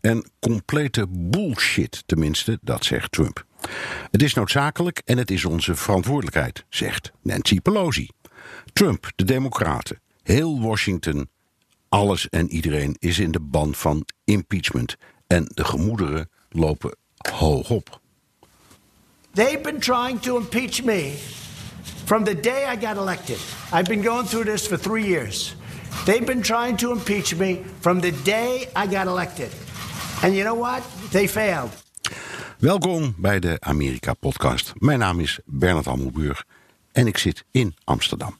En complete bullshit, tenminste, dat zegt Trump. Het is noodzakelijk en het is onze verantwoordelijkheid, zegt Nancy Pelosi. Trump, de Democraten, heel Washington, alles en iedereen is in de ban van impeachment. En de gemoederen lopen hoog op. They've been trying to impeach me from the day I got elected. I've been going through this for three years. They've been trying to impeach me from the day I got elected. And you know what? They failed. Welkom bij de Amerika-podcast. Mijn naam is Bernard Hammelburg en ik zit in Amsterdam.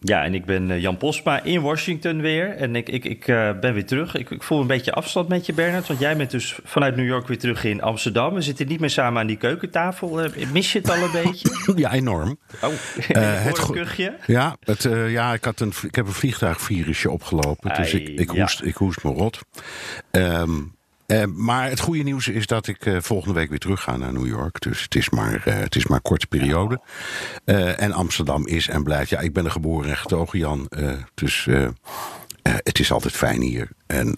Ja, en ik ben eh, Jan Posma in Washington weer. En ik, ik, ik uh, ben weer terug. Ik, ik, voel een beetje afstand met je, Bernard. Want jij bent dus vanuit New York weer terug in Amsterdam. We zitten niet meer samen aan die keukentafel. Uh, mis je het al een beetje? Ja, enorm. Oh, het kuchje? Ja, het, ja ik, had een, ik heb een vliegtuigvirusje opgelopen. Dus ik, ik, hoest, ja. ik hoest me rot. Um, uh, maar het goede nieuws is dat ik uh, volgende week weer terug ga naar New York. Dus het is maar, uh, het is maar een korte periode. en Amsterdam is en blijft. Ja, ik ben er geboren en getogen, Jan. dus het is altijd fijn hier. En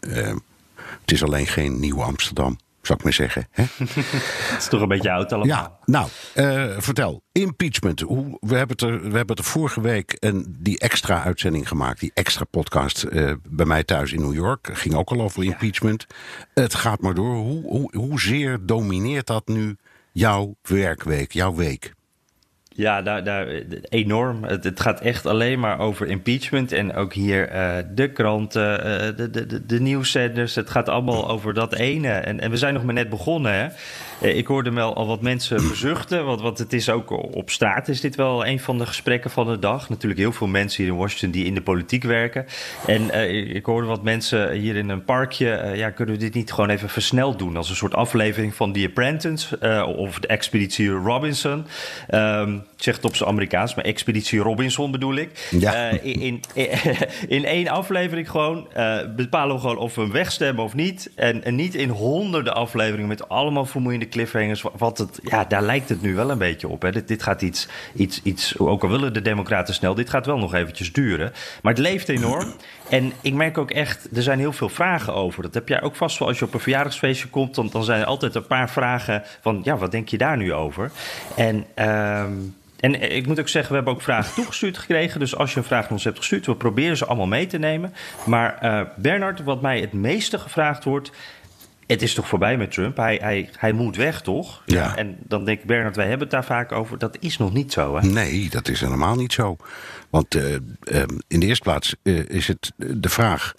het is alleen geen nieuwe Amsterdam zou ik maar zeggen. Hè? Het is toch een beetje oud allemaal. Ja, nou, uh, vertel. Impeachment. Hoe, we, hebben het er, we hebben er vorige week een, die extra uitzending gemaakt. Die extra podcast uh, bij mij thuis in New York. Ging ook al over impeachment. Ja. Het gaat maar door. Hoe, hoe, hoezeer domineert dat nu jouw werkweek, jouw week? Ja, daar, daar, enorm. Het, gaat echt alleen maar over impeachment. En ook hier uh, de kranten, uh, de, de, de nieuwszenders. Het gaat allemaal over dat ene. En, en we zijn nog maar net begonnen. Hè? Ik hoorde wel al wat mensen verzuchten. Want, want het is ook op straat is dit wel een van de gesprekken van de dag. Natuurlijk heel veel mensen hier in Washington die in de politiek werken. En uh, ik hoorde wat mensen hier in een parkje. ja, kunnen we dit niet gewoon even versneld doen? Als een soort aflevering van The Apprentice of de Expeditie Robinson. Um, ik zeg het op zijn Amerikaans, maar Expeditie Robinson bedoel ik. Ja. In, in, in, één aflevering gewoon bepalen we gewoon of we hem wegstemmen of niet. En, en niet in honderden afleveringen met allemaal vermoeiende cliffhangers. Wat het, ja, daar lijkt het nu wel een beetje op. Hè. Dit, gaat iets, iets, iets, ook al willen de Democraten snel, dit gaat wel nog eventjes duren. Maar het leeft enorm. En ik merk ook echt, er zijn heel veel vragen over. Dat heb jij ook vast wel als je op een verjaardagsfeestje komt. Dan, dan zijn er altijd een paar vragen van, ja, wat denk je daar nu over? En... Um, en ik moet ook zeggen, we hebben ook vragen toegestuurd gekregen. Dus als je een vraag naar ons hebt gestuurd, we proberen ze allemaal mee te nemen. Maar uh, Bernard, wat mij het meeste gevraagd wordt. Het is toch voorbij met Trump? Hij, hij, hij moet weg, toch? Ja. En dan denk ik, Bernard, wij hebben het daar vaak over. Dat is nog niet zo, hè? Nee, dat is helemaal niet zo. Want uh, uh, in de eerste plaats is het de vraag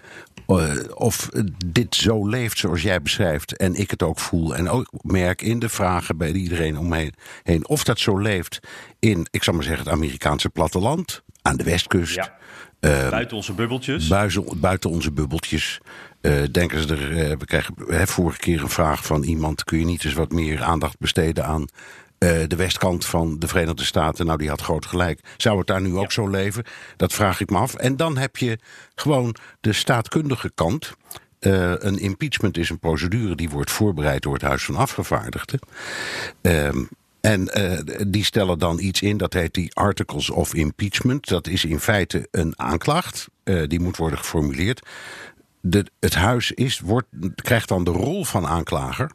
uh, of dit zo leeft zoals jij beschrijft en ik het ook voel en ook merk in de vragen bij iedereen om me heen, of dat zo leeft in, ik zal maar zeggen, het Amerikaanse platteland, aan de westkust. Ja. Uh, buiten onze bubbeltjes. Buiten, buiten onze bubbeltjes. Uh, denken ze er, uh, we kregen hè, vorige keer een vraag van iemand: kun je niet eens wat meer aandacht besteden aan uh, de westkant van de Verenigde Staten. Nou, die had groot gelijk. Zou het daar nu ook zo leven? Dat vraag ik me af. En dan heb je gewoon de staatkundige kant. Uh, een impeachment is een procedure die wordt voorbereid door het Huis van Afgevaardigden. Uh, en uh, die stellen dan iets in, dat heet die Articles of Impeachment. Dat is in feite een aanklacht, die moet worden geformuleerd. Het huis is, wordt, krijgt dan de rol van aanklager.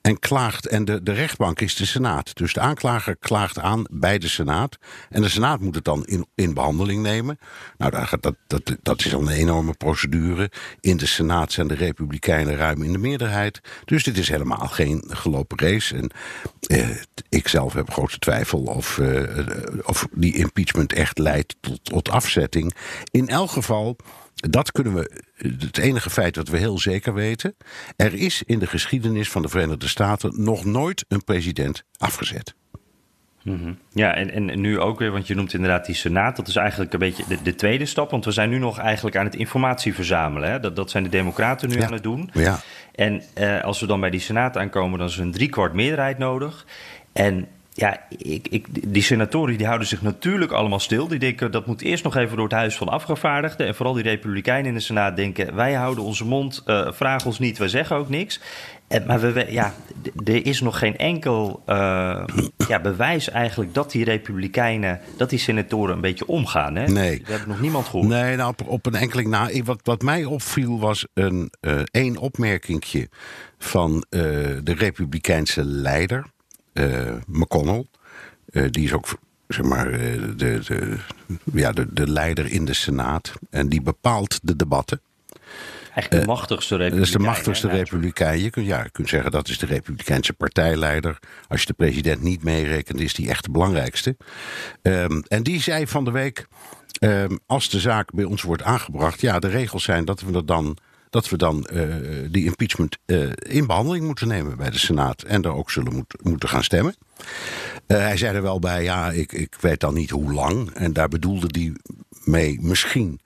En klaagt, en de, de rechtbank is de Senaat. Dus de aanklager klaagt aan bij de Senaat. En de Senaat moet het dan in, in behandeling nemen. Nou, dat, dat, dat, dat is al een enorme procedure. In de Senaat zijn de Republikeinen ruim in de meerderheid. Dus dit is helemaal geen gelopen race. En eh, ik zelf heb grote twijfel of, eh, of die impeachment echt leidt tot afzetting. In elk geval. Dat kunnen we, het enige feit dat we heel zeker weten. Er is in de geschiedenis van de Verenigde Staten nog nooit een president afgezet. Mhm. Ja, en, en nu ook weer, want je noemt inderdaad die Senaat. Dat is eigenlijk een beetje de, de tweede stap. Want we zijn nu nog eigenlijk aan het informatie verzamelen. Hè? Dat, dat zijn de Democraten nu aan het doen. Ja. En eh, als we dan bij die Senaat aankomen, dan is er een driekwart meerderheid nodig. En ja, ik, ik, die senatoren die houden zich natuurlijk allemaal stil. Die denken dat moet eerst nog even door het Huis van Afgevaardigden. En vooral die Republikeinen in de Senaat denken: wij houden onze mond, uh, vraag ons niet, wij zeggen ook niks. En, maar we, ja, er is nog geen enkel uh, ja, bewijs eigenlijk dat die Republikeinen, dat die senatoren een beetje omgaan. Hè? Nee. We hebben nog niemand gehoord. Nee, nou, op, op een enkeling na. Wat, wat mij opviel was een uh, één opmerkingje van de Republikeinse leider. Uh, McConnell. Uh, die is ook zeg maar, de, de, ja, de, de leider in de Senaat. En die bepaalt de debatten. Eigenlijk de machtigste republikein. Dat is de machtigste republikein. Je kunt, ja, je kunt zeggen dat is de republikeinse partijleider. Als je de president niet meerekent, is die echt de belangrijkste. Um, en die zei van de week, um, als de zaak bij ons wordt aangebracht... ja, de regels zijn dat we dat dan dat we dan uh, die impeachment uh, in behandeling moeten nemen bij de Senaat. En daar ook zullen moet, moeten gaan stemmen. Uh, hij zei er wel bij, ja, ik, ik weet dan niet hoe lang. En daar bedoelde hij mee misschien.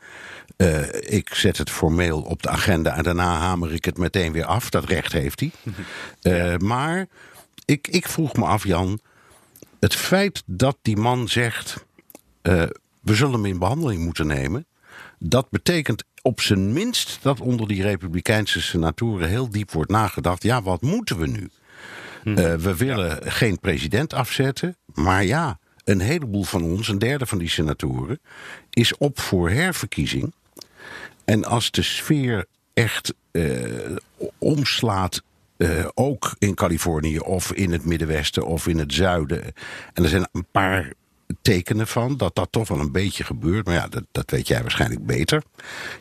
ik zet het formeel op de agenda en daarna hamer ik het meteen weer af. Dat recht heeft hij. ja. Maar ik, ik vroeg me af, Jan. Het feit dat die man zegt. we zullen hem in behandeling moeten nemen. Dat betekent op zijn minst dat onder die Republikeinse senatoren heel diep wordt nagedacht. Ja, wat moeten we nu? Hmm. Uh, we willen ja. geen president afzetten, maar ja, een heleboel van ons, een derde van die senatoren, is op voor herverkiezing. En als de sfeer echt uh, omslaat uh, ook in Californië of in het Middenwesten of in het Zuiden. En er zijn een paar tekenen van dat dat toch wel een beetje gebeurt. Maar ja, dat, dat weet jij waarschijnlijk beter.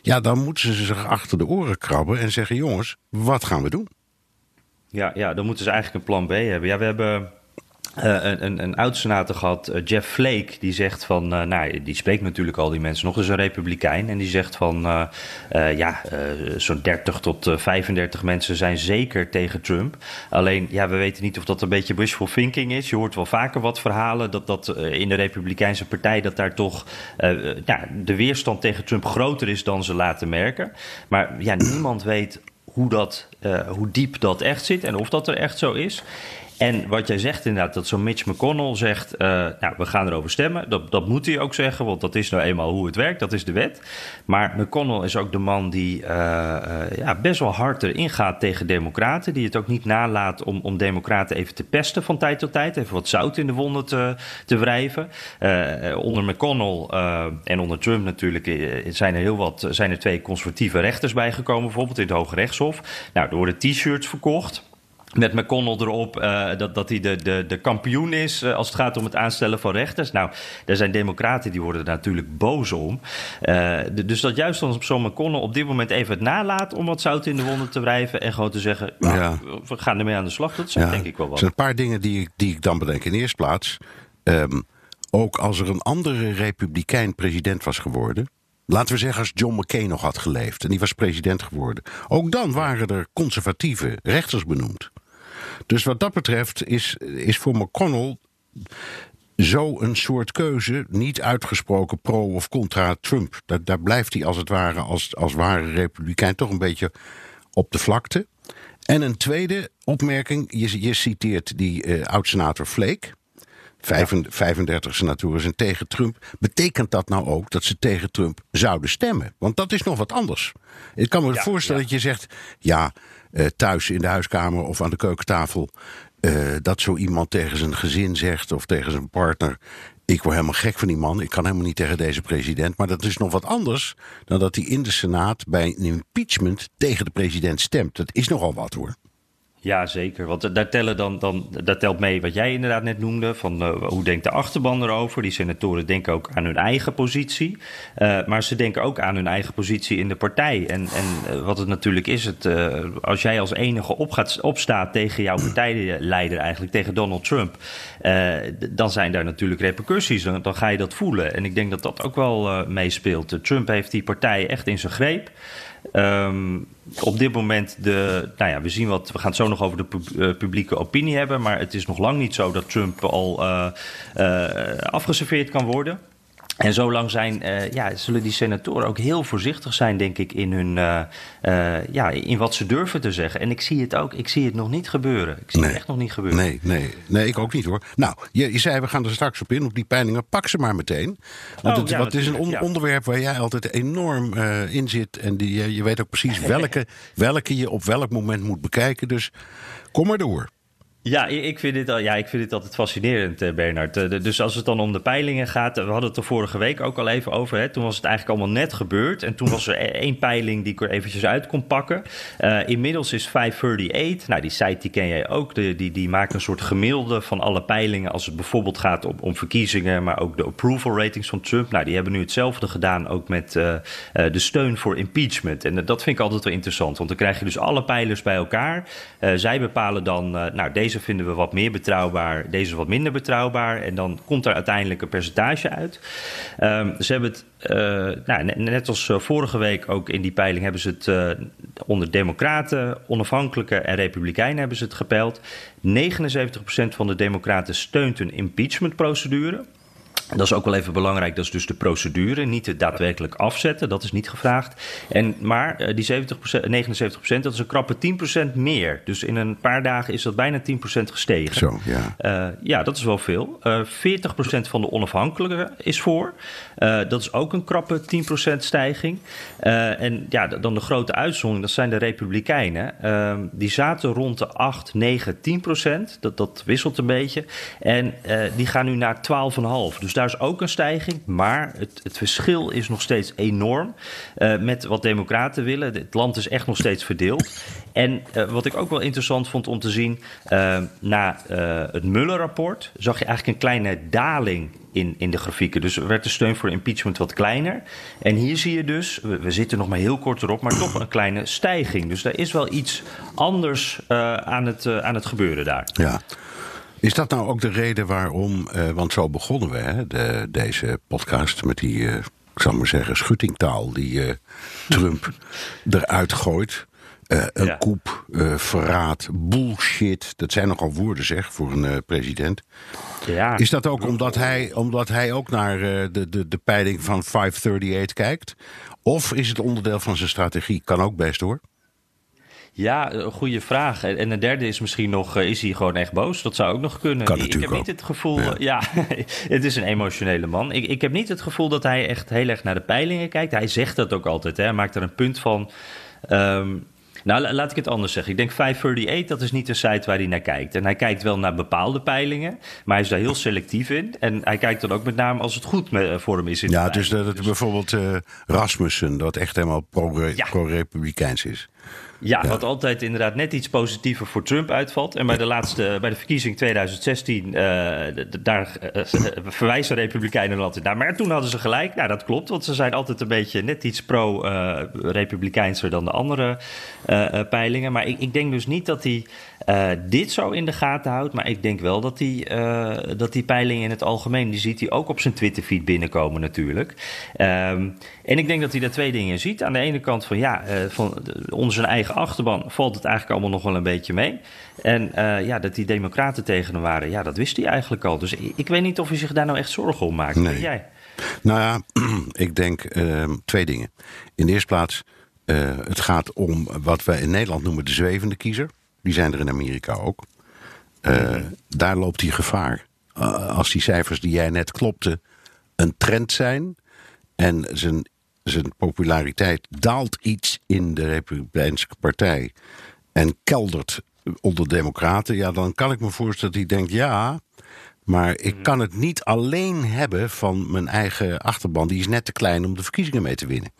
Ja, dan moeten ze zich achter de oren krabben en zeggen: jongens, wat gaan we doen? Ja, ja, dan moeten ze eigenlijk een plan B hebben. Ja, we hebben uh, een, een, een oud-senator gehad, uh, Jeff Flake, die zegt van, uh, nou, die spreekt natuurlijk al die mensen nog, is een republikein. En die zegt van, ja, zo'n 30 tot 35 mensen zijn zeker tegen Trump. Alleen, ja, we weten niet of dat een beetje wishful thinking is. Je hoort wel vaker wat verhalen dat, dat in de Republikeinse partij, dat daar toch ja, de weerstand tegen Trump groter is dan ze laten merken. Maar ja, niemand weet hoe, dat, hoe diep dat echt zit en of dat er echt zo is. En wat jij zegt inderdaad, dat zo'n Mitch McConnell zegt... Uh, nou, we gaan erover stemmen. Dat, dat moet hij ook zeggen, want dat is nou eenmaal hoe het werkt. Dat is de wet. Maar McConnell is ook de man die uh, uh, ja, best wel hard erin gaat tegen democraten. Die het ook niet nalaat om, om democraten even te pesten van tijd tot tijd. Even wat zout in de wonden te, te wrijven. onder McConnell en onder Trump natuurlijk zijn er heel wat... zijn er twee conservatieve rechters bijgekomen, bijvoorbeeld in het Hoge Rechtshof. Nou, er worden t-shirts verkocht... Met McConnell erop uh, dat, dat hij de, de, de kampioen is uh, als het gaat om het aanstellen van rechters. Nou, er zijn democraten die worden daar natuurlijk boos om. Uh, de, dus dat juist als zo'n McConnell op dit moment even het nalaat om wat zout in de wonden te wrijven. En gewoon te zeggen, nou, ja. we gaan ermee aan de slag. Dat zijn ja. denk ik wel wat. Er zijn een paar dingen die ik, die ik dan bedenk. In de eerste plaats, um, ook als er een andere republikein president was geworden... Laten we zeggen als John McCain nog had geleefd en die was president geworden. Ook dan waren er conservatieve rechters benoemd. Dus wat dat betreft is, is voor McConnell zo een soort keuze niet uitgesproken pro of contra Trump. Daar, daar blijft hij als het ware als, als ware republikein toch een beetje op de vlakte. En een tweede opmerking, je, je citeert die uh, oud-senator Flake. 35 senatoren zijn tegen Trump. Betekent dat nou ook dat ze tegen Trump zouden stemmen? Want dat is nog wat anders. Ik kan me ja, voorstellen ja. dat je zegt: ja, thuis in de huiskamer of aan de keukentafel. Uh, dat zo iemand tegen zijn gezin zegt of tegen zijn partner. Ik word helemaal gek van die man. Ik kan helemaal niet tegen deze president. Maar dat is nog wat anders dan dat hij in de Senaat bij een impeachment tegen de president stemt. Dat is nogal wat hoor. Ja, zeker. Want daar, tellen dan, dan, daar telt mee wat jij inderdaad net noemde. Van uh, hoe denkt de achterban erover? Die senatoren denken ook aan hun eigen positie. Uh, maar ze denken ook aan hun eigen positie in de partij. En, en uh, wat het natuurlijk is, het, als jij als enige op gaat, opstaat tegen jouw partijleider, eigenlijk tegen Donald Trump, dan zijn daar natuurlijk repercussies. Dan, dan, ga je dat voelen. En ik denk dat dat ook wel meespeelt. Trump heeft die partij echt in zijn greep. Ehm, op dit moment, de, nou ja, we zien wat, we gaan het zo nog over de publieke opinie hebben, maar het is nog lang niet zo dat Trump al afgeserveerd kan worden. En zo lang zijn, uh, ja, zullen die senatoren ook heel voorzichtig zijn, denk ik, in, hun, uh, uh, ja, in wat ze durven te zeggen. En ik zie het ook, ik zie het nog niet gebeuren. Ik zie nee. het echt nog niet gebeuren. Nee, nee, nee, ik ook niet hoor. Nou, je, je zei, we gaan er straks op in, op die peilingen. Pak ze maar meteen. Want Oh, het, ja, wat is een on- ja. onderwerp waar jij altijd enorm in zit. En die, je- je weet ook precies welke, welke je op welk moment moet bekijken. Dus kom maar door. Ja, ik vind dit, ja, ik vind dit altijd fascinerend, eh, Bernard. Eh, Dus als het dan om de peilingen gaat, eh, we hadden het er vorige week ook al even over. Hè. Toen was het eigenlijk allemaal net gebeurd. En toen was er e- één peiling die ik er eventjes uit kon pakken. Inmiddels is 538, nou die site die ken jij ook, die, die maakt een soort gemiddelde van alle peilingen. Als het bijvoorbeeld gaat om, om verkiezingen, maar ook de approval ratings van Trump. Nou, die hebben nu hetzelfde gedaan, ook met de steun voor impeachment. En dat vind ik altijd wel interessant, want dan krijg je dus alle pijlers bij elkaar. Zij bepalen dan, nou deze vinden we wat meer betrouwbaar, deze wat minder betrouwbaar. En dan komt er uiteindelijk een percentage uit. Ehm, ze hebben het, eh, nou, net, net als eh, vorige week ook in die peiling, hebben ze het eh, onder Democraten, Onafhankelijken en Republikeinen hebben ze het gepeild. 79% van de Democraten steunt een impeachmentprocedure. Dat is ook wel even belangrijk, dat is dus de procedure, niet het daadwerkelijk afzetten, dat is niet gevraagd. En, maar eh, die 70%, 79%, dat is een krappe 10% meer. Dus in een paar dagen is dat bijna 10% gestegen. Zo, ja. Eh, ja, dat is wel veel. Eh 40% van de onafhankelijken is voor. Eh, dat is ook een krappe 10% stijging. Eh, en ja, dan de grote uitzondering, dat zijn de Republikeinen. Eh, die zaten rond de 8, 9, 10%. Dat, dat wisselt een beetje. En eh, die gaan nu naar 12,5. Dus daar is ook een stijging. Maar het, het verschil is nog steeds enorm. eh, met wat Democraten willen. Het land is echt nog steeds verdeeld. En eh, wat ik ook wel interessant vond om te zien, eh, na het Mueller-rapport zag je eigenlijk een kleine daling in, in de grafieken. Dus werd de steun voor impeachment wat kleiner. En hier zie je dus, we, zitten nog maar heel kort erop, maar toch een kleine stijging. Dus er is wel iets anders aan, het, aan het gebeuren daar. Ja. Is dat nou ook de reden waarom, eh, want zo begonnen we hè, de, deze podcast met die, eh, ik zal maar zeggen, schuttingtaal die eh, Trump eruit gooit. Een Ja. koep, verraad, bullshit. Dat zijn nogal woorden zeg voor een president. Ja, Is dat ook omdat hij, omdat hij ook naar de, de, de peiling van 538 kijkt? Of is het onderdeel van zijn strategie? Kan ook best hoor. Ja, een goede vraag. En een derde is misschien nog, eh, is hij gewoon echt boos? Dat zou ook nog kunnen. Kan ik, ik heb niet het gevoel, Ja. ja, het is een emotionele man. Ik, ik heb niet het gevoel dat hij echt heel erg naar de peilingen kijkt. Hij zegt dat ook altijd, hè. hij maakt er een punt van. Ehm, nou, la- laat ik het anders zeggen. Ik denk 538, dat is niet een site waar hij naar kijkt. En hij kijkt wel naar bepaalde peilingen, maar hij is daar heel selectief in. En hij kijkt dan ook met name als het goed me- voor hem is in de Ja, dus dat het bijvoorbeeld eh, Rasmussen, dat echt helemaal pro- Ja. pro-republikeins is. Ja, wat altijd inderdaad net iets positiever voor Trump uitvalt. En bij de laatste, bij de verkiezing 2016, eh, daar eh, verwijzen Republikeinen altijd naar. Maar toen hadden ze gelijk. Nou, dat klopt, want ze zijn altijd een beetje net iets pro-Republikeinser dan de andere eh, eh, peilingen. Maar ik, ik denk dus niet dat hij eh, dit zo in de gaten houdt. Maar ik denk wel dat hij eh, dat die peilingen in het algemeen, die ziet hij ook op zijn Twitterfeed binnenkomen natuurlijk. Ehm, en ik denk dat hij daar twee dingen ziet. Aan de ene kant van ja, eh, van zijn eigen achterban valt het eigenlijk allemaal nog wel een beetje mee. En eh, ja, dat die democraten tegen hem waren, ja, dat wist hij eigenlijk al. Dus ik, ik weet niet of hij zich daar nou echt zorgen om maakt. Nee. Jij? Nou ja, ik denk ehm, twee dingen. In de eerste plaats, eh, het gaat om wat wij in Nederland noemen de zwevende kiezer. Die zijn er in Amerika ook. Eh, Daar loopt hij gevaar. Als die cijfers die jij net klopte een trend zijn en zijn, zijn populariteit daalt iets in de Republikeinse Partij en keldert onder Democraten, ja, dan kan ik me voorstellen dat hij denkt: ja, maar ik kan het niet alleen hebben van mijn eigen achterban. Die is net te klein om de verkiezingen mee te winnen.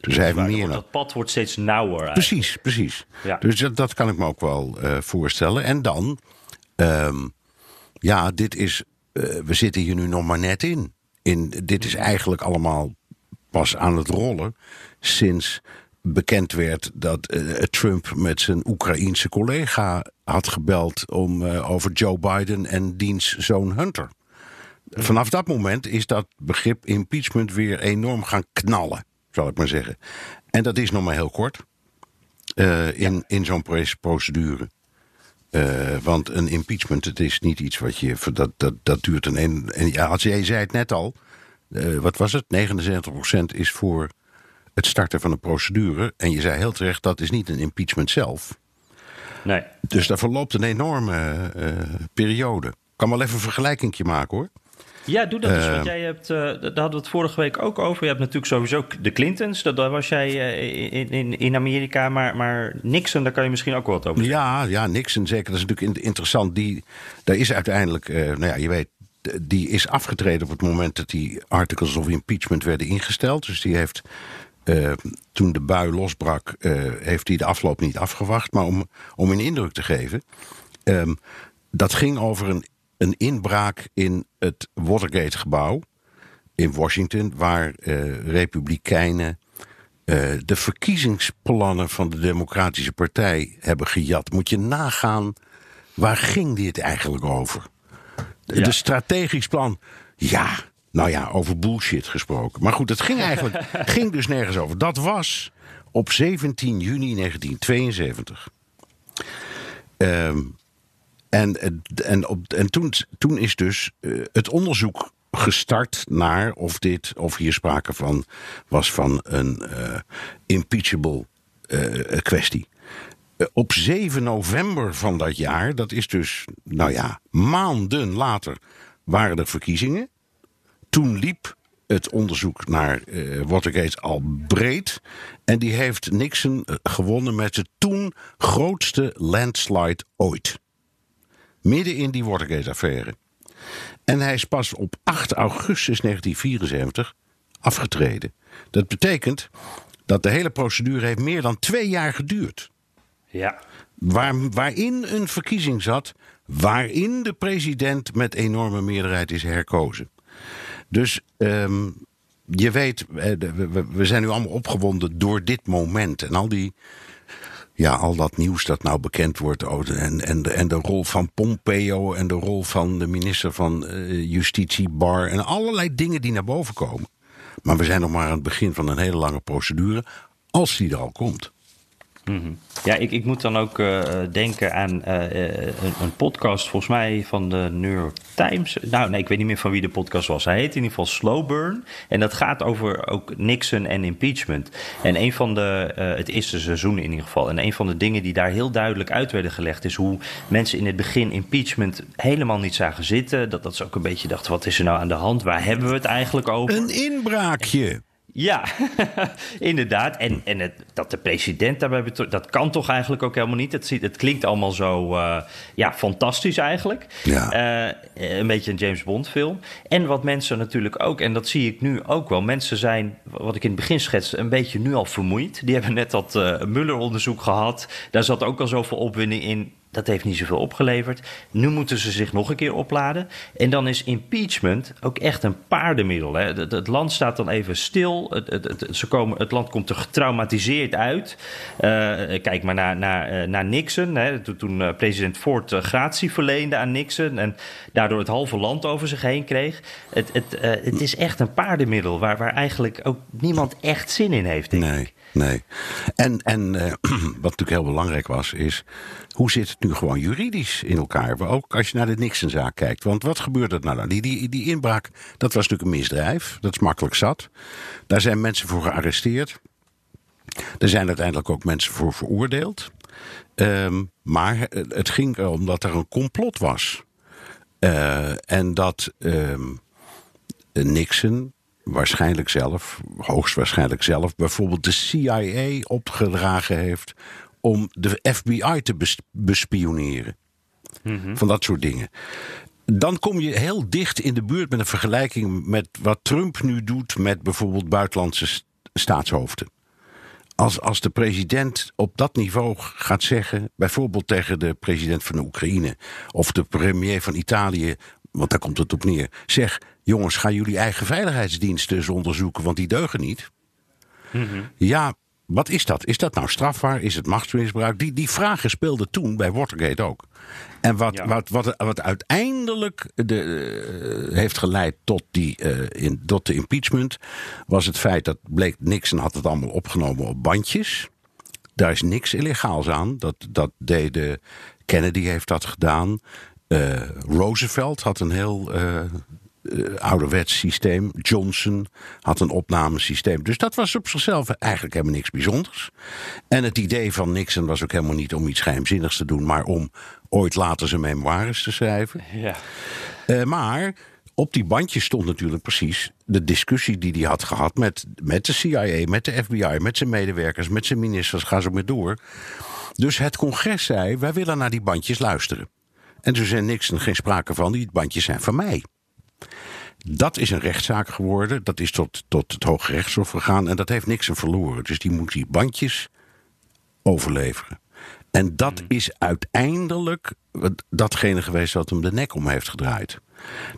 Dus hij heeft meer dat pad wordt steeds nauwer. eigenlijk. Precies, precies. Ja. Dus dat, dat kan ik me ook wel eh, voorstellen. En dan, ehm, ja, dit is, eh, we zitten hier nu nog maar net in. in. Dit is eigenlijk allemaal pas aan het rollen sinds bekend werd dat eh, Trump met zijn Oekraïense collega had gebeld om, eh, over Joe Biden en diens zoon Hunter. Vanaf dat moment is dat begrip impeachment weer enorm gaan knallen. zal ik maar zeggen. En dat is nog maar heel kort uh, in, in zo'n procedure. Uh, want een impeachment, het is niet iets wat je. Dat, dat, dat duurt een. En ja, als jij zei het net al. Uh, wat was het? 79% is voor het starten van een procedure. En je zei heel terecht, dat is niet een impeachment zelf. Nee. Dus daar verloopt een enorme uh, periode. Ik kan wel even een vergelijking maken hoor. Ja, doe dat eens. Want jij hebt, uh, daar hadden we het vorige week ook over. Je hebt natuurlijk sowieso de Clintons. Daar was jij in, in, in Amerika. Maar, maar Nixon, daar kan je misschien ook wat over zeggen. Ja, ja Nixon zeker. Dat is natuurlijk interessant. Die, daar is uiteindelijk, nou ja, je weet, die is afgetreden op het moment dat die articles of impeachment werden ingesteld. Dus die heeft uh, toen de bui losbrak, uh, heeft hij de afloop niet afgewacht. Maar om, om een indruk te geven. Um, dat ging over een, een inbraak in het Watergate-gebouw in Washington, waar uh, Republikeinen de verkiezingsplannen van de Democratische Partij hebben gejat. Moet je nagaan, waar ging dit eigenlijk over? Ja. De strategisch plan, ja, nou ja, over bullshit gesproken. Maar goed, het ging eigenlijk ging dus nergens over. Dat was op 17 juni 1972. Um, en en, op, en toen, toen is dus uh, het onderzoek gestart naar of dit, of hier sprake van was van een uh, impeachable uh, kwestie. Op 7 november van dat jaar, dat is dus, nou ja, maanden later, waren er verkiezingen. Toen liep het onderzoek naar uh, Watergate al breed. En die heeft Nixon gewonnen met de toen grootste landslide ooit. Midden in die Watergate-affaire. En hij is pas op 8 augustus 1974 afgetreden. Dat betekent dat de hele procedure heeft meer dan twee jaar geduurd. Ja. Waar, waarin een verkiezing zat, waarin de president met enorme meerderheid is herkozen. Dus um, je weet, we zijn nu allemaal opgewonden door dit moment. En al die. Ja, al dat nieuws dat nou bekend wordt. En, en, de, en de rol van Pompeo en de rol van de minister van uh, Justitie, Bar. En allerlei dingen die naar boven komen. Maar we zijn nog maar aan het begin van een hele lange procedure. Als die er al komt. -hmm. Ja, ik, ik moet dan ook uh, denken aan uh, een, een, podcast, volgens mij van de New York Times. Nou, nee, ik weet niet meer van wie de podcast was. Hij heet in ieder geval Slow Burn. En dat gaat over ook Nixon en impeachment. En een van de, het eerste seizoen in ieder geval. En een van de dingen die daar heel duidelijk uit werden gelegd, is hoe mensen in het begin impeachment helemaal niet zagen zitten. Dat, dat ze ook een beetje dachten: wat is er nou aan de hand? Waar hebben we het eigenlijk over? Een inbraakje. Ja, inderdaad. En, en het, dat de president daarbij betrokken, dat kan toch eigenlijk ook helemaal niet. Het, het klinkt allemaal zo uh, ja, fantastisch eigenlijk. Ja. Uh, een beetje een James Bond film. En wat mensen natuurlijk ook, en dat zie ik nu ook wel. Mensen zijn, wat ik in het begin schetste, een beetje nu al vermoeid. Die hebben net dat uh, Muller-onderzoek gehad. Daar zat ook al zoveel opwinding in dat heeft niet zoveel opgeleverd. Nu moeten ze zich nog een keer opladen. En dan is impeachment ook echt een paardenmiddel. Hè. Het, het, land staat dan even stil. Het, het, ze komen, het land komt er getraumatiseerd uit. Uh, kijk maar naar, naar, naar Nixon. Hè. Toen, toen president Ford gratie verleende aan Nixon. En daardoor het halve land over zich heen kreeg. Het, het, uh, het is echt een paardenmiddel. Waar, waar eigenlijk ook niemand echt zin in heeft. Denk nee. ik. Nee. En, en uh, wat natuurlijk heel belangrijk was, is hoe zit het nu gewoon juridisch in elkaar? Ook als je naar de Nixon-zaak kijkt. Want wat gebeurt er nou? Die, die, die inbraak, dat was natuurlijk een misdrijf. Dat is makkelijk zat. Daar zijn mensen voor gearresteerd. Er zijn uiteindelijk ook mensen voor veroordeeld. Um, maar het ging erom dat er een complot was. Uh, en dat um, Nixon waarschijnlijk zelf, hoogstwaarschijnlijk zelf, bijvoorbeeld de CIA opgedragen heeft om de FBI te bespioneren. Mm -hmm. Van dat soort dingen. Dan kom je heel dicht in de buurt met een vergelijking met wat Trump nu doet met bijvoorbeeld buitenlandse staatshoofden. Als, als de president op dat niveau gaat zeggen, bijvoorbeeld tegen de president van de Oekraïne of de premier van Italië, want daar komt het op neer, zeg: jongens, ga jullie eigen veiligheidsdiensten eens onderzoeken, want die deugen niet. Mm -hmm. Ja, wat is dat? Is dat nou strafbaar? Is het machtsmisbruik? Die, die vragen speelden toen bij Watergate ook. En wat, Ja. wat, wat, wat uiteindelijk de, eh, heeft geleid tot, die, eh, in, tot de impeachment... was het feit dat bleek Nixon had het allemaal opgenomen op bandjes. Daar is niks illegaals aan. Dat, dat deden... Kennedy heeft dat gedaan. Eh, Roosevelt had een heel eh, ouderwets systeem. Johnson had een opnamesysteem. Dus dat was op zichzelf eigenlijk helemaal niks bijzonders. En het idee van Nixon was ook helemaal niet om iets geheimzinnigs te doen, maar om ooit later zijn memoires te schrijven. Ja. Maar op die bandjes stond natuurlijk precies de discussie die hij had gehad met, met de CIA, met de FBI, met zijn medewerkers, met zijn ministers, ga zo maar door. Dus het congres zei: wij willen naar die bandjes luisteren. En toen zei Nixon geen sprake van, die bandjes zijn van mij. Dat is een rechtszaak geworden. Dat is tot, tot het Hoge Rechtshof gegaan. En dat heeft Nixon verloren. Dus die moet die bandjes overleveren. En dat is uiteindelijk datgene geweest wat hem de nek om heeft gedraaid.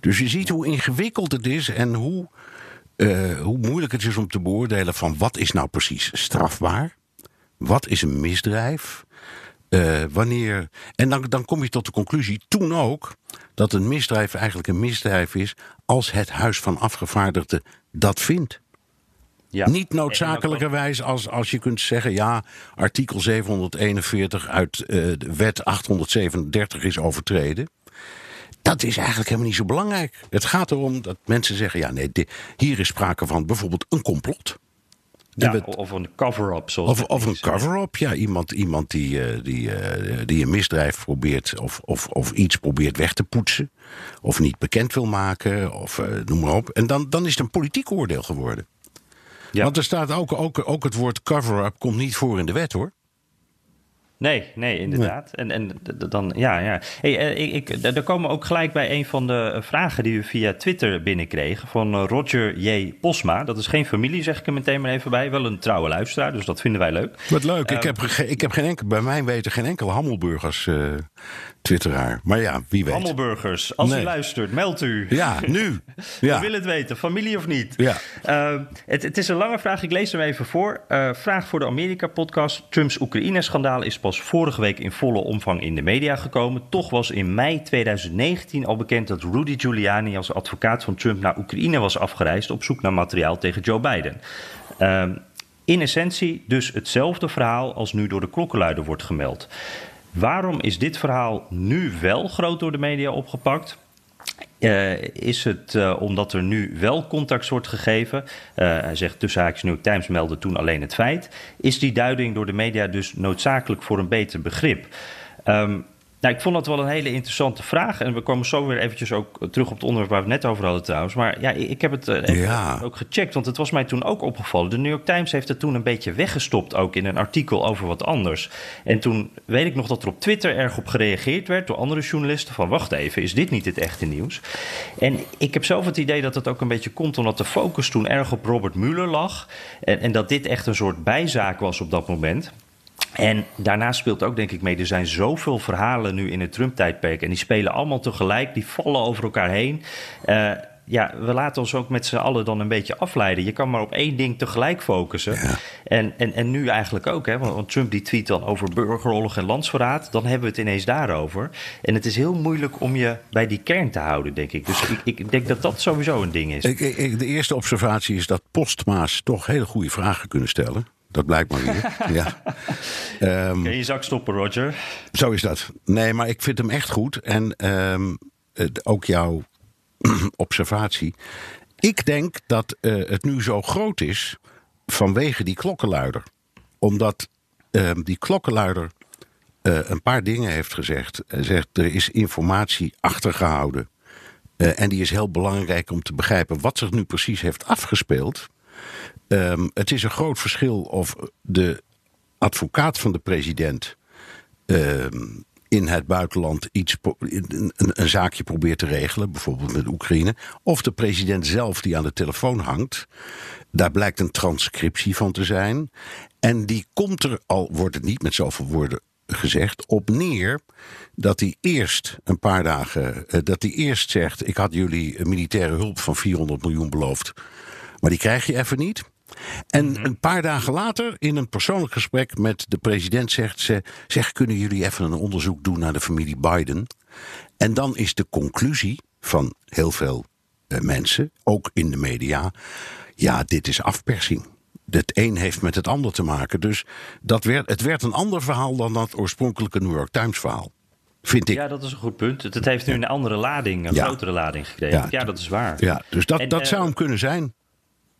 Dus je ziet hoe ingewikkeld het is en hoe, eh, hoe moeilijk het is om te beoordelen van wat is nou precies strafbaar. Wat is een misdrijf? Eh, wanneer, en dan, dan kom je tot de conclusie, toen ook, dat een misdrijf eigenlijk een misdrijf is als het Huis van Afgevaardigden dat vindt. Ja. Niet noodzakelijkerwijs als, als je kunt zeggen, ja, artikel 741 uit eh, de wet 837 is overtreden. Dat is eigenlijk helemaal niet zo belangrijk. Het gaat erom dat mensen zeggen, ja, nee, hier is sprake van bijvoorbeeld een complot. Ja, of een cover-up. of, of een cover-up, ja. Iemand, iemand die, eh, die, eh, die een misdrijf probeert of, of, of iets probeert weg te poetsen. Of niet bekend wil maken, of eh, noem maar op. En dan, dan is het een politiek oordeel geworden. Ja. Want er staat ook, ook, ook het woord cover-up komt niet voor in de wet hoor. Nee, nee, inderdaad. En, en dan, ja, ja. Hey, eh, ik, ik, daar komen we ook gelijk bij een van de eh, vragen die we via Twitter binnenkregen. Van eh, Roger J. Posma. Dat is geen familie, zeg ik er meteen maar even bij. Wel een trouwe luisteraar, dus dat vinden wij leuk. Wat leuk. ik, heb, ge- ik heb geen enkel, bij mijn weten geen enkel Hammelburgers twitteraar. Maar ja, wie weet. Hammelburgers, als Nee. u luistert, meld u. Ja, nu. We willen het weten, familie of niet? Ja. Eh, het, het is een lange vraag, ik lees hem even voor. Vraag voor de Amerika-podcast. Trumps Oekraïne-schandaal is pas vorige week in volle omvang in de media gekomen. Toch was in mei 2019 al bekend dat Rudy Giuliani als advocaat van Trump naar Oekraïne was afgereisd op zoek naar materiaal tegen Joe Biden. Ehm, in essentie dus hetzelfde verhaal als nu door de klokkenluider wordt gemeld. Waarom is dit verhaal nu wel groot door de media opgepakt? Eh, is het eh, omdat er nu wel contact wordt gegeven? Eh, hij zegt tussen haakjes New Times meldde toen alleen het feit. Is die duiding door de media dus noodzakelijk voor een beter begrip? Ehm, nou, ik vond dat wel een hele interessante vraag. En we komen zo weer eventjes ook terug op het onderwerp waar we het net over hadden trouwens. Maar ja, ik heb het eh, even Ja. ook gecheckt, want het was mij toen ook opgevallen. De New York Times heeft het toen een beetje weggestopt, ook in een artikel over wat anders. En toen weet ik nog dat er op Twitter erg op gereageerd werd door andere journalisten van wacht even, is dit niet het echte nieuws? En ik heb zelf het idee dat het ook een beetje komt omdat de focus toen erg op Robert Mueller lag. En, en dat dit echt een soort bijzaak was op dat moment. En daarnaast speelt ook denk ik mee, er zijn zoveel verhalen nu in het Trump-tijdperk. En die spelen allemaal tegelijk, die vallen over elkaar heen. Eh, ja, we laten ons ook met z'n allen dan een beetje afleiden. Je kan maar op één ding tegelijk focussen. En, en, en nu eigenlijk ook, hè, want Trump die tweet dan over burgeroorlog en landsverraad. Dan hebben we het ineens daarover. En het is heel moeilijk om je bij die kern te houden, denk ik. Dus ik, ik denk dat dat sowieso een ding is. Ik- ik- de eerste observatie is dat postma's toch hele goede vragen kunnen stellen. Dat blijkt maar weer. ja. Ehm, Kun je zak stoppen, Roger? Zo is dat. Nee, maar ik vind hem echt goed. En ehm, het- ook jouw observatie. Ik denk dat eh, het nu zo groot is vanwege die klokkenluider. Omdat ehm, die klokkenluider eh, een paar dingen heeft gezegd. Hij zegt, er is informatie achtergehouden. Eh, en die is heel belangrijk om te begrijpen wat zich nu precies heeft afgespeeld. Ehm, het is een groot verschil of de advocaat van de president ehm, in het buitenland iets, een, een zaakje probeert te regelen, bijvoorbeeld met Oekraïne, of de president zelf die aan de telefoon hangt. Daar blijkt een transcriptie van te zijn. En die komt er, al wordt het niet met zoveel woorden gezegd, op neer dat hij eerst een paar dagen, eh, dat hij eerst zegt: Ik had jullie militaire hulp van 400 miljoen beloofd, maar die krijg je even niet. En mhm. een paar dagen later, in een persoonlijk gesprek met de president, zegt ze: zeg, kunnen jullie even een onderzoek doen naar de familie Biden? En dan is de conclusie van heel veel eh, mensen, ook in de media, ja, dit is afpersing. Het een heeft met het ander te maken. Dus dat werd, het werd een ander verhaal dan dat oorspronkelijke New York Times verhaal. Vind ik. Ja, dat is een goed punt. Het heeft nu een andere lading, een grotere lading gekregen. Ja, dat is waar. Ja, dus dat, dat zou eh, hem kunnen zijn.